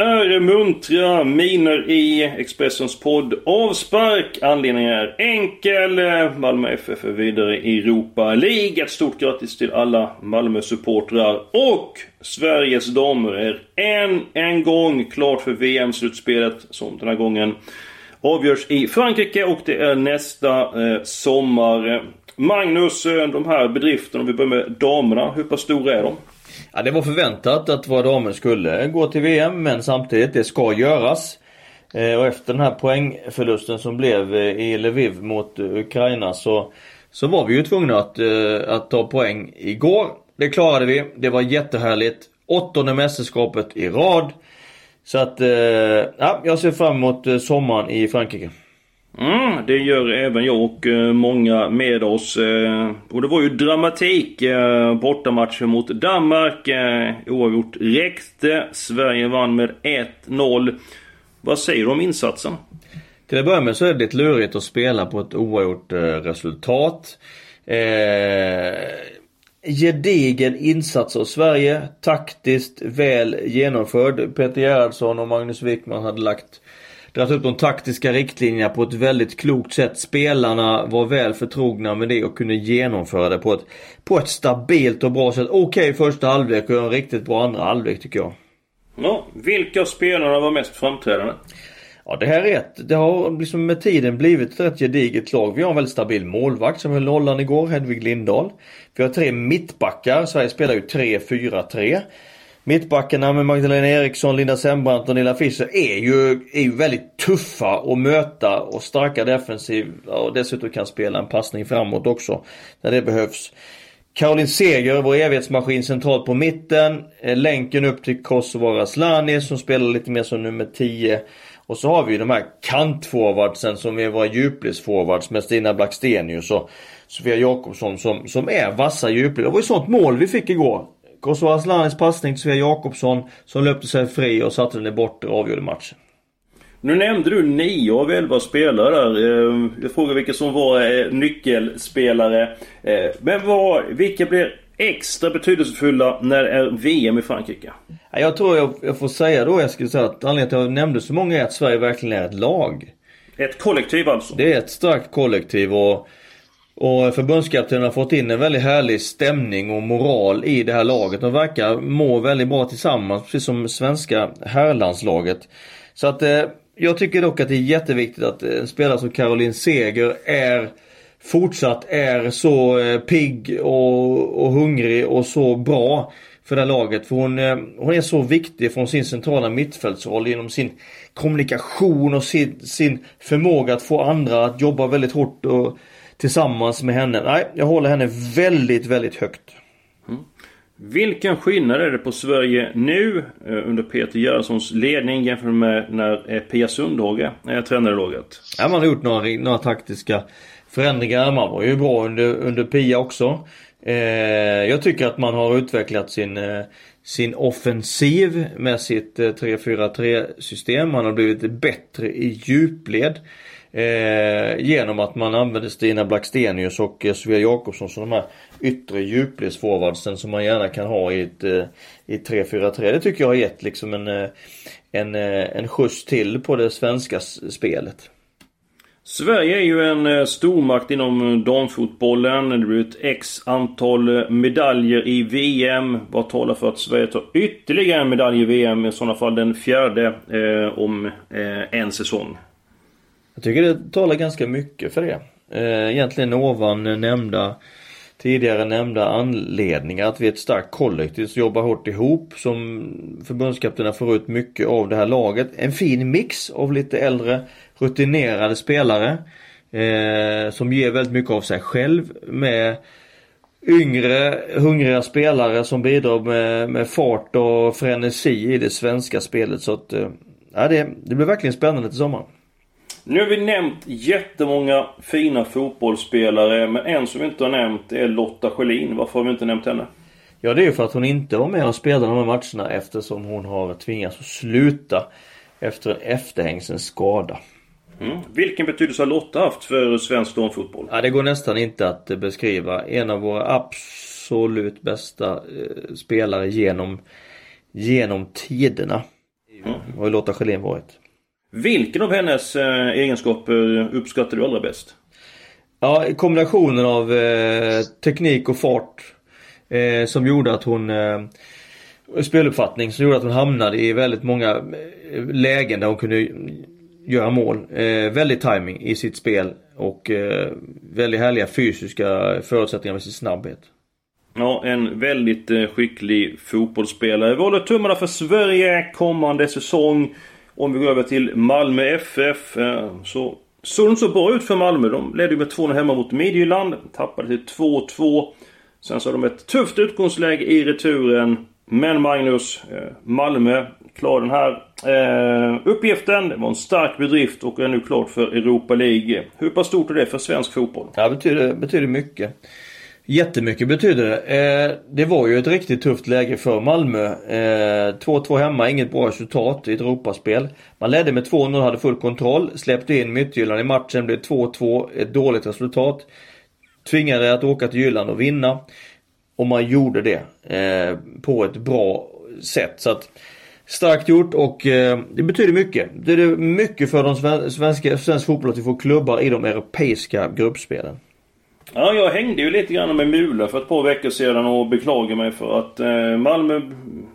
Är muntra miner i Expressens podd Avspark. Anledningen är enkel. Malmö FF är vidare i Europa League. Ett stort grattis till alla Malmö-supportrar. Och Sveriges damer är än en gång klart för VM-slutspelet. Som den här gången avgörs i Frankrike och det är nästa eh, sommar. Magnus, eh, de här bedrifterna, om vi börjar med damerna. Hur pass stora är de? Ja, det var förväntat att våra damer skulle gå till VM men samtidigt, det ska göras. Eh, och efter den här poängförlusten som blev eh, i Lviv mot Ukraina så, så var vi ju tvungna att, eh, att ta poäng igår. Det klarade vi. Det var jättehärligt. Åttonde mästerskapet i rad. Så att, ja, jag ser fram emot sommaren i Frankrike. Mm, det gör även jag och eh, många med oss. Eh, och det var ju dramatik. Eh, Bortamatchen mot Danmark. Oavgjort räckte. Sverige vann med 1-0. Vad säger du om insatsen? Till att börja med så är det lite lurigt att spela på ett oavgjort resultat. Eh, gedigen insats av Sverige. Taktiskt väl genomförd. Peter Gerhardsson och Magnus Wickman hade lagt dragit upp de taktiska riktlinjerna på ett väldigt klokt sätt. Spelarna var väl förtrogna med det och kunde genomföra det på ett, på ett stabilt och bra sätt. Okej okay, första halvlek och en riktigt bra andra halvlek tycker jag. Ja, vilka spelarna var mest framträdande? Ja det här är ett, det har liksom med tiden blivit ett rätt gediget lag. Vi har en väldigt stabil målvakt som höll nollan igår, Hedvig Lindahl. Vi har tre mittbackar, Sverige spelar ju 3-4-3. Mittbackarna med Magdalena Eriksson, Linda Sembrant och Nilla Fischer är ju, är ju väldigt tuffa att möta och starka defensiv och dessutom kan spela en passning framåt också när det behövs. Caroline Seger, vår evighetsmaskin centralt på mitten. Eh, länken upp till Kosovo Raslani som spelar lite mer som nummer 10. Och så har vi ju de här kantforwardsen som är våra djupledsforwards med Stina Blackstenius och Sofia Jakobsson som, som är vassa djupled. Det var ju sånt mål vi fick igår. Kosovo Aslanis passning till Svea Jakobsson som löpte sig fri och satte den i bort och avgjorde matchen. Nu nämnde du 9 av 11 spelare där. Eh, jag frågar vilka som var eh, nyckelspelare. Eh, men vad, vilka blir extra betydelsefulla när det är VM i Frankrike? Jag tror jag, jag får säga då Eskil, att anledningen till att jag nämnde så många är att Sverige verkligen är ett lag. Ett kollektiv alltså? Det är ett starkt kollektiv och och förbundskaptenen har fått in en väldigt härlig stämning och moral i det här laget. De verkar må väldigt bra tillsammans, precis som svenska herrlandslaget. Så att eh, jag tycker dock att det är jätteviktigt att eh, en spelare som Caroline Seger är fortsatt är så eh, pigg och, och hungrig och så bra för det här laget. För hon, eh, hon är så viktig från sin centrala mittfältsroll genom sin kommunikation och sin, sin förmåga att få andra att jobba väldigt hårt och tillsammans med henne. Nej, jag håller henne väldigt, väldigt högt. Mm. Vilken skillnad är det på Sverige nu eh, under Peter Gerhardssons ledning jämfört med när eh, Pia Sundhage är tränare i laget? Ja, man har gjort några, några taktiska förändringar. Man var ju bra under, under Pia också. Eh, jag tycker att man har utvecklat sin, eh, sin offensiv med sitt eh, 3-4-3 system. Man har blivit bättre i djupled. Eh, genom att man använder Stina Blackstenius och eh, Sofia Jakobsson som de här yttre djupledsforwardsen som man gärna kan ha i ett, eh, i 3-4-3. Det tycker jag har gett liksom en, eh, en, eh, en skjuts till på det svenska spelet. Sverige är ju en eh, stormakt inom damfotbollen. Det blir ett x antal medaljer i VM. Vad talar för att Sverige tar ytterligare en medalj i VM? I sådana fall den fjärde eh, om eh, en säsong. Jag tycker det talar ganska mycket för det. Eh, egentligen ovan nämnda tidigare nämnda anledningar att vi är ett starkt kollektiv som jobbar hårt ihop som förbundskaptenerna får ut mycket av det här laget. En fin mix av lite äldre rutinerade spelare eh, som ger väldigt mycket av sig själv med yngre hungriga spelare som bidrar med, med fart och frenesi i det svenska spelet så att eh, ja, det, det blir verkligen spännande till sommaren. Nu har vi nämnt jättemånga fina fotbollsspelare men en som vi inte har nämnt är Lotta Schelin. Varför har vi inte nämnt henne? Ja det är ju för att hon inte var med och spelade de här matcherna eftersom hon har tvingats att sluta efter en efterhängsen skada. Mm. Vilken betydelse har Lotta haft för svensk damfotboll? Ja, det går nästan inte att beskriva. En av våra absolut bästa eh, spelare genom, genom tiderna. Mm. Har Lotta Schelin varit. Vilken av hennes eh, egenskaper uppskattar du allra bäst? Ja, kombinationen av eh, teknik och fart eh, som gjorde att hon eh, speluppfattning som gjorde att hon hamnade i väldigt många eh, lägen där hon kunde göra mål. Eh, väldigt timing i sitt spel och eh, väldigt härliga fysiska förutsättningar med sin snabbhet. Ja, en väldigt eh, skicklig fotbollsspelare. Vi håller tummarna för Sverige kommande säsong. Om vi går över till Malmö FF eh, så såg det inte så bra ut för Malmö. De ledde med 2-0 hemma mot Midtjylland. Tappade till 2-2. Sen så har de ett tufft utgångsläge i returen. Men Magnus, eh, Malmö klar den här eh, uppgiften. Det var en stark bedrift och är nu klart för Europa League. Hur pass stort är det för svensk fotboll? Ja, det betyder, betyder mycket. Jättemycket betyder det. Eh, det var ju ett riktigt tufft läge för Malmö. Eh, 2-2 hemma, inget bra resultat i ett Europaspel. Man ledde med 2-0, hade full kontroll. Släppte in Midtjylland i matchen, blev 2-2. Ett dåligt resultat. Tvingade att åka till Jylland och vinna. Och man gjorde det eh, på ett bra sätt. Så att Starkt gjort och det betyder mycket. Det är mycket för de svenska, svensk fotboll att vi får klubbar i de europeiska gruppspelen. Ja, jag hängde ju lite grann med Mula för ett par veckor sedan och beklagade mig för att eh, Malmö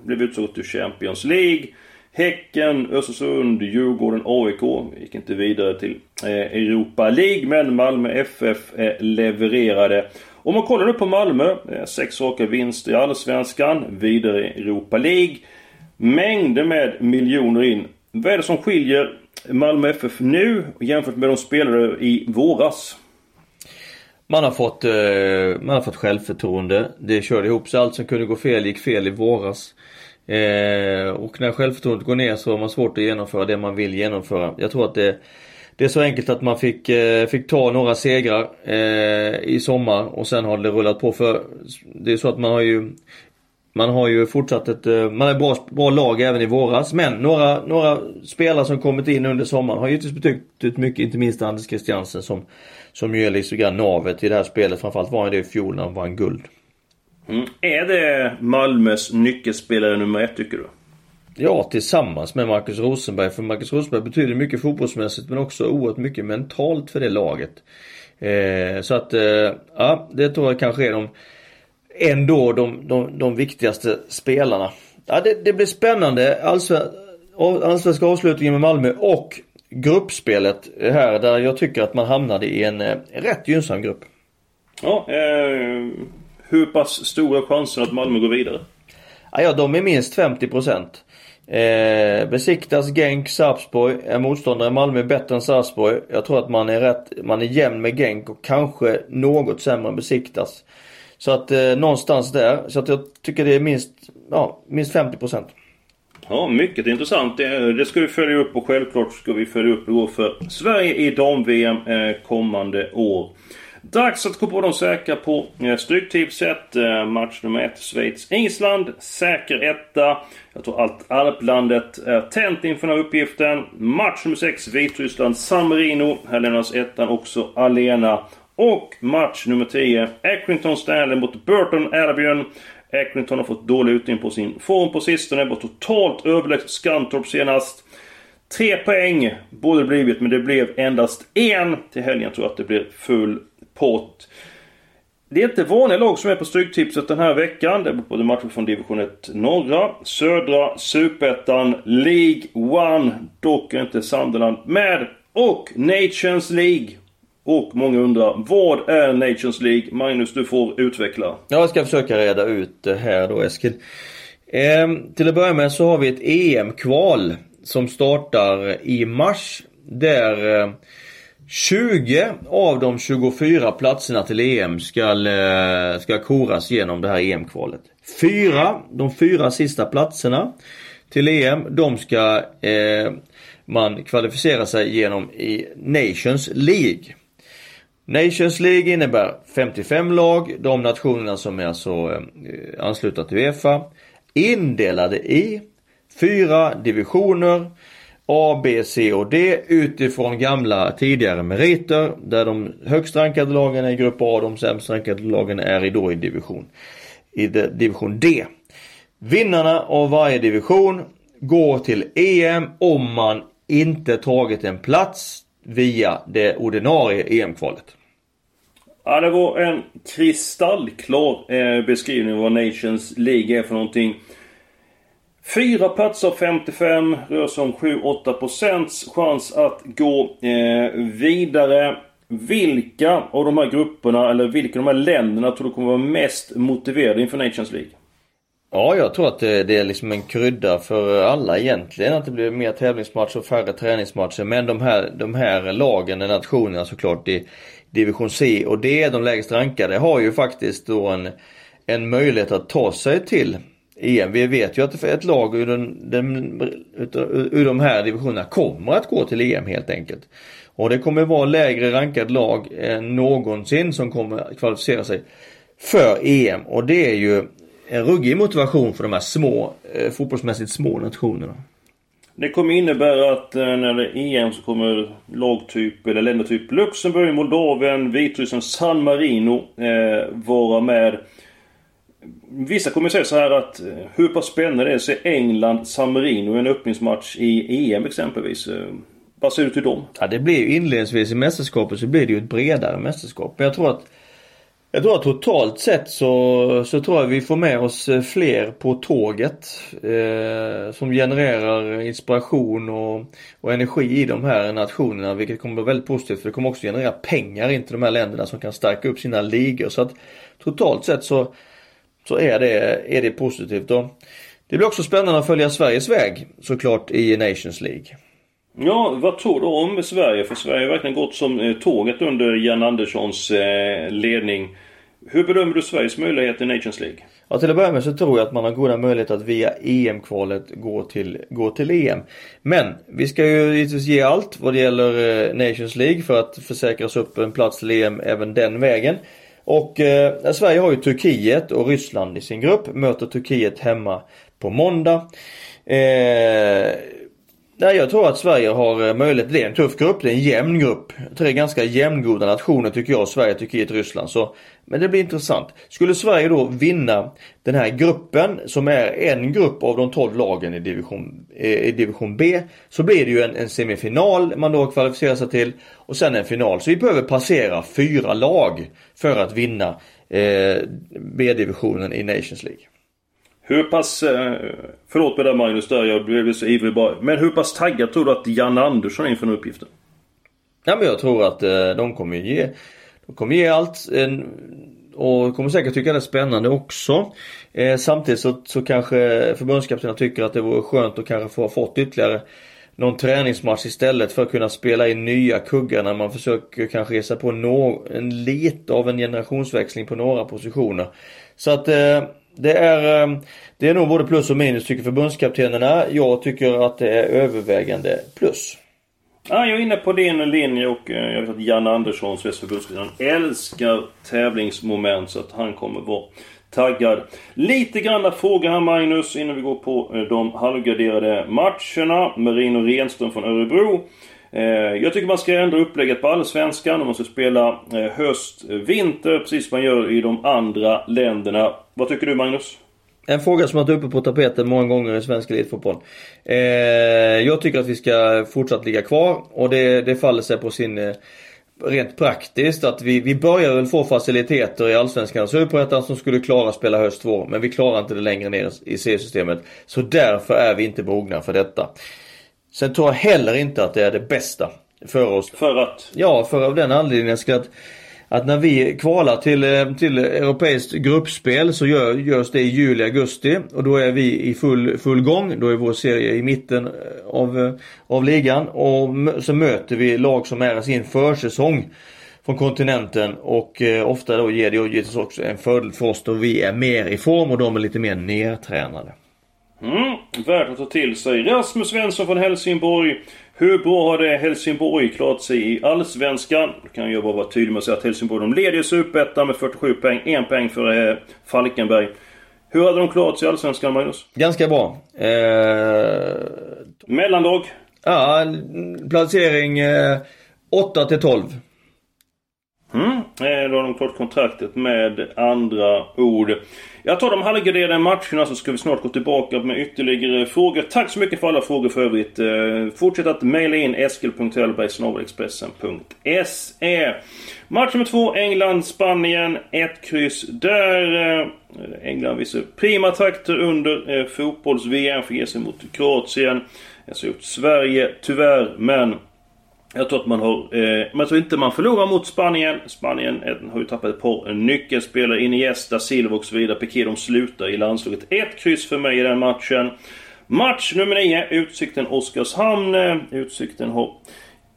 blev utsåg till Champions League. Häcken, Östersund, Djurgården, AIK gick inte vidare till eh, Europa League men Malmö FF eh, levererade. Om man kollar nu på Malmö, eh, sex raka vinster i Allsvenskan, vidare i Europa League. Mängder med miljoner in. Vad är det som skiljer Malmö FF nu jämfört med de spelare i våras? Man har fått, eh, man har fått självförtroende. Det körde ihop sig. Allt som kunde gå fel gick fel i våras. Eh, och när självförtroendet går ner så har man svårt att genomföra det man vill genomföra. Jag tror att det, det är så enkelt att man fick, eh, fick ta några segrar eh, i sommar och sen har det rullat på för det är så att man har ju man har ju fortsatt ett, eh, man är bra, bra lag även i våras. Men några, några spelare som kommit in under sommaren har givetvis betytt mycket. Inte minst Anders Christiansen som, som ju är lite grann navet i det här spelet. Framförallt var han det i fjol när han vann guld. Mm. Är det Malmös nyckelspelare nummer ett tycker du? Ja, tillsammans med Marcus Rosenberg. För Marcus Rosenberg betyder mycket fotbollsmässigt men också oerhört mycket mentalt för det laget. Eh, så att, eh, ja, det tror jag kanske är de ändå de, de, de viktigaste spelarna. Ja, det, det blir spännande. Allsvenska avslutningen med Malmö och gruppspelet här där jag tycker att man hamnade i en eh, rätt gynnsam grupp. Ja, eh, hur pass stora chanser att Malmö går vidare? Ja, ja de är minst 50 Eh, Besiktas, Genk, Sarpsborg är motståndare. Malmö bättre än Sarpsborg. Jag tror att man är rätt, man är jämn med Genk och kanske något sämre än Besiktas. Så att eh, någonstans där. Så att jag tycker det är minst, ja, minst 50% Ja, mycket intressant. Det, det, ska vi följa upp och självklart ska vi följa upp och för Sverige i dam-VM eh, kommande år. Dags att gå på de säkra på eh, Stryktipset. Eh, match nummer 1 Schweiz-Island. Säker etta. Jag tror allt alplandet är tänt inför den här uppgiften. Match nummer 6 Vitryssland-San Marino. Här lämnas ettan också alena. Och match nummer 10. Accrington Stanley mot Burton Albion. Accrington har fått dålig utdelning på sin form på sistone. Var totalt överlägset Skantorp senast. Tre poäng borde det blivit men det blev endast en. Till helgen tror jag att det blir full pott. Det är inte vanliga lag som är på Stryktipset den här veckan. Det är både matcher från division 1 norra, södra, superettan, League 1. Dock är inte Sunderland med. Och Nations League. Och många undrar, vad är Nations League? Magnus, du får utveckla. Ja, jag ska försöka reda ut det här då Eskil. Ehm, till att börja med så har vi ett EM-kval som startar i mars. Där eh, 20 av de 24 platserna till EM ska, eh, ska koras genom det här EM-kvalet. Fyra, de fyra sista platserna till EM, de ska eh, man kvalificera sig genom i Nations League. Nations League innebär 55 lag, de nationerna som är alltså eh, anslutna till Uefa. Indelade i fyra divisioner A, B, C och D utifrån gamla tidigare meriter där de högst rankade lagen är i grupp A och de sämst rankade lagen är då i division, i division D. Vinnarna av varje division går till EM om man inte tagit en plats via det ordinarie EM-kvalet. Ja, det var en kristallklar eh, beskrivning av vad Nations League är för någonting. Fyra platser av 55 rör sig om 7-8 procents chans att gå eh, vidare. Vilka av de här grupperna, eller vilka av de här länderna tror du kommer vara mest motiverade inför Nations League? Ja, jag tror att det, är liksom en krydda för alla egentligen. Att det blir mer tävlingsmatcher och färre träningsmatcher. Men de här, de här lagen, nationerna såklart i division C och D, de lägst rankade, har ju faktiskt då en, en möjlighet att ta sig till EM. Vi vet ju att ett lag ur, den, den, ur de här divisionerna kommer att gå till EM helt enkelt. Och det kommer vara lägre rankad lag än någonsin som kommer kvalificera sig för EM. Och det är ju en ruggig motivation för de här små, eh, fotbollsmässigt små nationerna. Det kommer innebära att eh, när det är EM så kommer lagtyp, eller länder typ Luxemburg, Moldavien, Vitryssland, San Marino eh, vara med. Vissa kommer säga så här att eh, hur pass spännande det är att se England, San Marino i en öppningsmatch i EM exempelvis. Eh, vad säger du till dem? Ja det blir ju inledningsvis i mästerskapet så blir det ju ett bredare mästerskap. Men jag tror att jag tror att totalt sett så, så tror jag vi får med oss eh, fler på tåget. Eh, som genererar inspiration och, och energi i de här nationerna vilket kommer bli väldigt positivt för det kommer också generera pengar in till de här länderna som kan stärka upp sina ligor. Så att totalt sett så, så är, det, är det positivt. Och det blir också spännande att följa Sveriges väg såklart i Nations League. Ja, vad tror du om Sverige? För Sverige har verkligen gått som eh, tåget under Jan Anderssons eh, ledning. Hur bedömer du Sveriges möjlighet i Nations League? Ja till att börja med så tror jag att man har goda möjligheter att via EM-kvalet gå till, gå till EM. Men vi ska ju givetvis ge allt vad det gäller eh, Nations League för att försäkra oss upp en plats till EM även den vägen. Och eh, Sverige har ju Turkiet och Ryssland i sin grupp. Möter Turkiet hemma på måndag. Eh, Nej, jag tror att Sverige har eh, möjlighet. Det är en tuff grupp, det är en jämn grupp. Tre ganska jämngoda nationer tycker jag. Sverige, Turkiet, Ryssland. Så, men det blir intressant. Skulle Sverige då vinna den här gruppen som är en grupp av de 12 lagen i division, eh, i division B. Så blir det ju en, en semifinal man då kvalificerar sig till. Och sen en final. Så vi behöver passera fyra lag för att vinna eh, B-divisionen i Nations League. Hur pass... Eh, förlåt mig där Magnus, där jag blev så ivrig bara. Men hur pass taggad tror du att Jan Andersson är inför den uppgiften? Ja men jag tror att eh, de kommer ge... De kommer ge allt. och kommer säkert tycka det är spännande också. Eh, samtidigt så, så kanske förbundskaptenen tycker att det vore skönt att kanske få fått ytterligare någon träningsmatch istället för att kunna spela in nya kuggar när man försöker kanske ge sig på no en lite av en generationsväxling på några positioner. Så att det är, ehm, det är nog både plus och minus tycker förbundskaptenerna. Jag tycker att det är övervägande plus. Ja, jag är inne på din linje och eh, jag vet att Jan Andersson, Sveriges förbundskapten, älskar tävlingsmoment så att han kommer vara taggad. Lite granna frågor här Magnus innan vi går på eh, de halvgraderade matcherna. Merino Renström från Örebro. Eh, jag tycker man ska ändra upplägget på Allsvenskan om man ska spela höst, vinter precis som man gör i de andra länderna. Vad tycker du Magnus? En fråga som har varit uppe på tapeten många gånger i svensk elitfotboll. Eh, jag tycker att vi ska fortsatt ligga kvar och det, det faller sig på sin eh, rent praktiskt att vi, vi börjar väl få faciliteter i Allsvenskan och Superettan som skulle klara att spela höst 2 men vi klarar inte det längre ner i C-systemet. Så därför är vi inte mogna för detta. Sen tror jag heller inte att det är det bästa för oss. För att? Ja, för av den anledningen ska att att när vi kvalar till, eh, till europeiskt gruppspel så gör, görs det i juli, augusti och då är vi i full, full gång. Då är vår serie i mitten eh, av, eh, av ligan och så möter vi lag som är i sin försäsong från kontinenten och eh, ofta då ger det givetvis också en fördel för oss då vi är mer i form och de är lite mer nertränade. Mm, värt att ta till sig. Rasmus Svensson från Helsingborg. Hur bra har det Helsingborg klarat sig i Allsvenskan? Då kan jag bara vara tydlig med att säga att Helsingborg de leder Superettan med 47 poäng. En poäng för eh, Falkenberg. Hur hade de klarat sig i Allsvenskan, Magnus? Ganska bra. Eh... Mellandag? Ja, placering eh, 8 till 12. Eh, då har de klart kontraktet med andra ord. Jag tar de halvgraderade matcherna så ska vi snart gå tillbaka med ytterligare frågor. Tack så mycket för alla frågor för övrigt. Eh, fortsätt att mejla in eskil.hellberg.expressen.se Match nummer två, England-Spanien. Ett kryss där. Eh, England visar prima takter under fotbolls-VM. Får ge sig mot Kroatien. Jag ser ut Sverige, tyvärr, men jag tror att man har... Eh, men jag tror inte man förlorar mot Spanien. Spanien eh, har ju tappat ett par nyckelspelare. Iniesta, Silva och så vidare. Piqué de slutar i landslaget. Ett kryss för mig i den matchen. Match nummer 9. Utsikten Oskarshamn. Eh, Utsikten har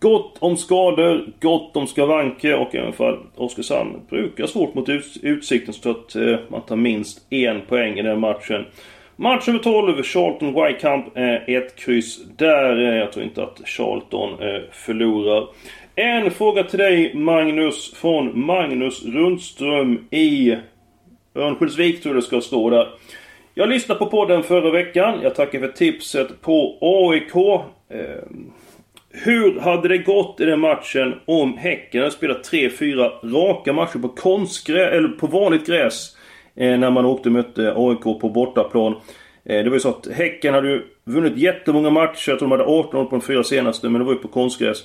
gott om skador, gott om skavanker och även fall Oskarshamn brukar svårt mot Utsikten så att eh, man tar minst en poäng i den matchen. Match nummer 12, Charlton Wycamp. Eh, ett kryss där. Eh, jag tror inte att Charlton eh, förlorar. En fråga till dig Magnus från Magnus Rundström i Örnsköldsvik tror jag det ska stå där. Jag lyssnade på podden förra veckan. Jag tackar för tipset på AIK. Hur hade det gått i den matchen om Häcken hade spelat 3-4 raka matcher på konstgräs, eller på vanligt gräs? Eh, när man åkte och mötte AIK på bortaplan. Eh, det var ju så att Häcken hade ju vunnit jättemånga matcher. Jag tror de hade 18 på de fyra senaste, men det var ju på konstgräs.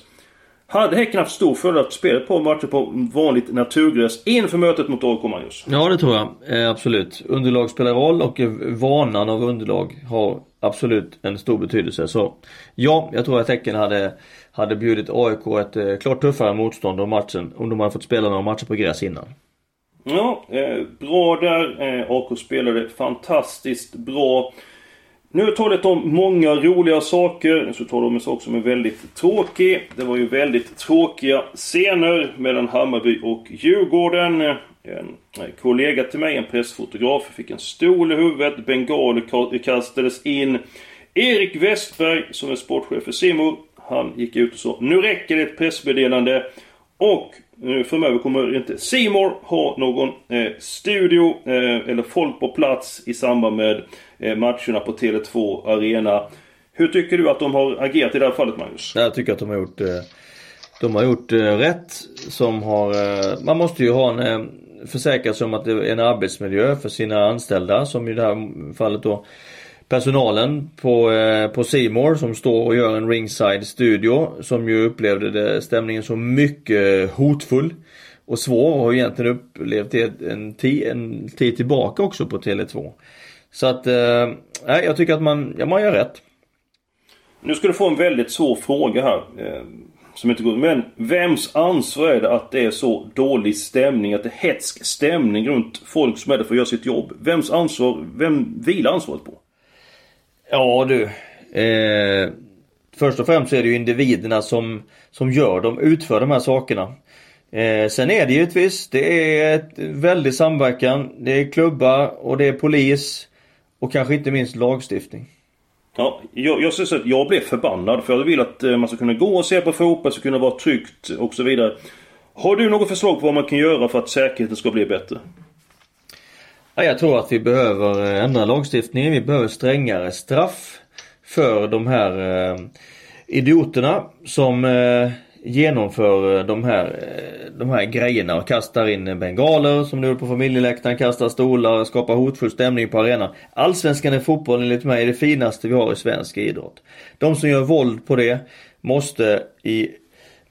Hade Häcken haft stor fördel att spela ett par matcher på vanligt naturgräs inför mötet mot AIK, Magnus? Ja, det tror jag. Eh, absolut. Underlag spelar roll och eh, vanan av underlag har absolut en stor betydelse. Så ja, jag tror att Häcken hade, hade bjudit AIK ett eh, klart tuffare motstånd om matchen om de hade fått spela några matcher på gräs innan. Ja, eh, bra där. Eh, AK spelade fantastiskt bra. Nu har jag talat om många roliga saker. Nu ska jag tala om en sak som är väldigt tråkig. Det var ju väldigt tråkiga scener mellan Hammarby och Djurgården. En eh, kollega till mig, en pressfotograf, fick en stol i huvudet. Bengaler kastades in. Erik Westberg, som är sportchef för Simo, han gick ut och sa Nu räcker det ett pressmeddelande. Och nu framöver kommer inte Seymour ha någon eh, studio eh, eller folk på plats i samband med eh, matcherna på Tele2 Arena. Hur tycker du att de har agerat i det här fallet Magnus? Jag tycker att de har gjort eh, De har gjort eh, rätt som har eh, Man måste ju ha en eh, försäkra sig om att det är en arbetsmiljö för sina anställda som i det här fallet då personalen på, eh, på Seymour som står och gör en ringside studio som ju upplevde det, stämningen som mycket hotfull och svår och har egentligen upplevt det en, en tid tillbaka också på Tele2. Så att, eh, jag tycker att man, ja, man gör rätt. Nu ska du få en väldigt svår fråga här. Eh, som inte går. Men vems ansvar är det att det är så dålig stämning, att det är hetsk stämning runt folk som är där för att göra sitt jobb? Vems ansvar, vem vilar ansvaret på? Ja du. Eh, först och främst så är det ju individerna som, som gör dem, utför de här sakerna. Eh, sen är det givetvis, det är ett väldig samverkan. Det är klubbar och det är polis. Och kanske inte minst lagstiftning. Ja, jag, jag säger så att jag blev förbannad för jag vill att eh, man ska kunna gå och se på fotboll, ska kunna vara tryggt och så vidare. Har du något förslag på vad man kan göra för att säkerheten ska bli bättre? Ja, jag tror att vi behöver eh, ändra lagstiftningen. Vi behöver strängare straff för de här eh, idioterna som eh, genomför eh, de här, eh, de här grejerna och kastar in bengaler som nu på familjeläktaren, kastar stolar, skapar hotfull stämning på arenan. Allsvenskan i fotboll enligt mig är det finaste vi har i svensk idrott. De som gör våld på det måste i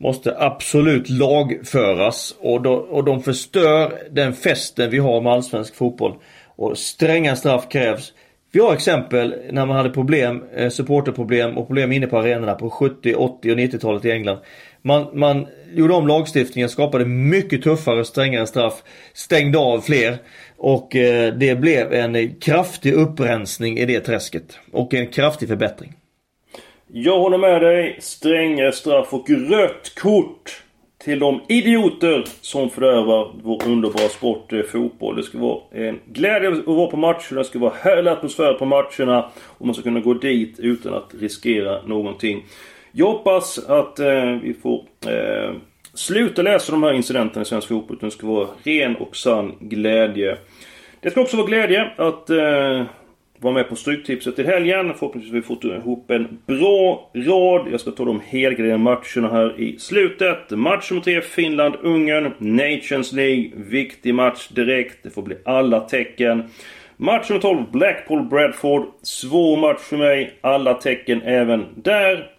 måste absolut lagföras och, då, och de förstör den festen vi har med allsvensk fotboll. Och stränga straff krävs. Vi har exempel när man hade problem, eh, supporterproblem och problem inne på arenorna på 70, 80 och 90-talet i England. Man, man gjorde om lagstiftningen, skapade mycket tuffare, och strängare straff, stängde av fler och eh, det blev en kraftig upprensning i det träsket och en kraftig förbättring. Jag håller med dig. Strängare straff och rött kort till de idioter som fördärvar vår underbara sport eh, fotboll. Det ska vara en glädje att vara på matcherna, det ska vara härlig atmosfär på matcherna och man ska kunna gå dit utan att riskera någonting. Jag hoppas att eh, vi får eh, sluta läsa de här incidenterna i svensk fotboll. Det ska vara ren och sann glädje. Det ska också vara glädje att eh, vara med på Stryktipset i helgen. Förhoppningsvis har vi fått ihop en bra rad. Jag ska ta de helgardera matcherna här i slutet. Match nummer 3 Finland-Ungern. Nations League. Viktig match direkt. Det får bli alla tecken. Match nummer 12 Blackpool-Bradford. Svår match för mig. Alla tecken även där.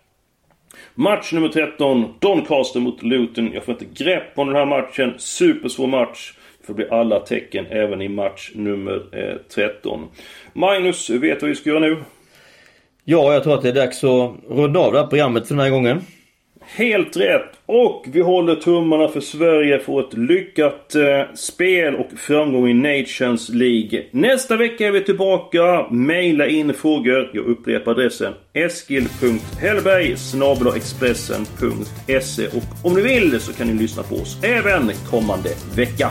Match nummer 13 Doncaster mot Luton. Jag får inte grepp om den här matchen. Supersvår match. Bli alla tecken även i match nummer eh, 13. Magnus, vet vad vi ska göra nu? Ja, jag tror att det är dags att runda av det här programmet för den här gången. Helt rätt! Och vi håller tummarna för Sverige för ett lyckat eh, spel och framgång i Nations League. Nästa vecka är vi tillbaka. Maila in frågor. Jag upprepar adressen eskil.hellberg expressen.se Och om ni vill så kan ni lyssna på oss även kommande vecka.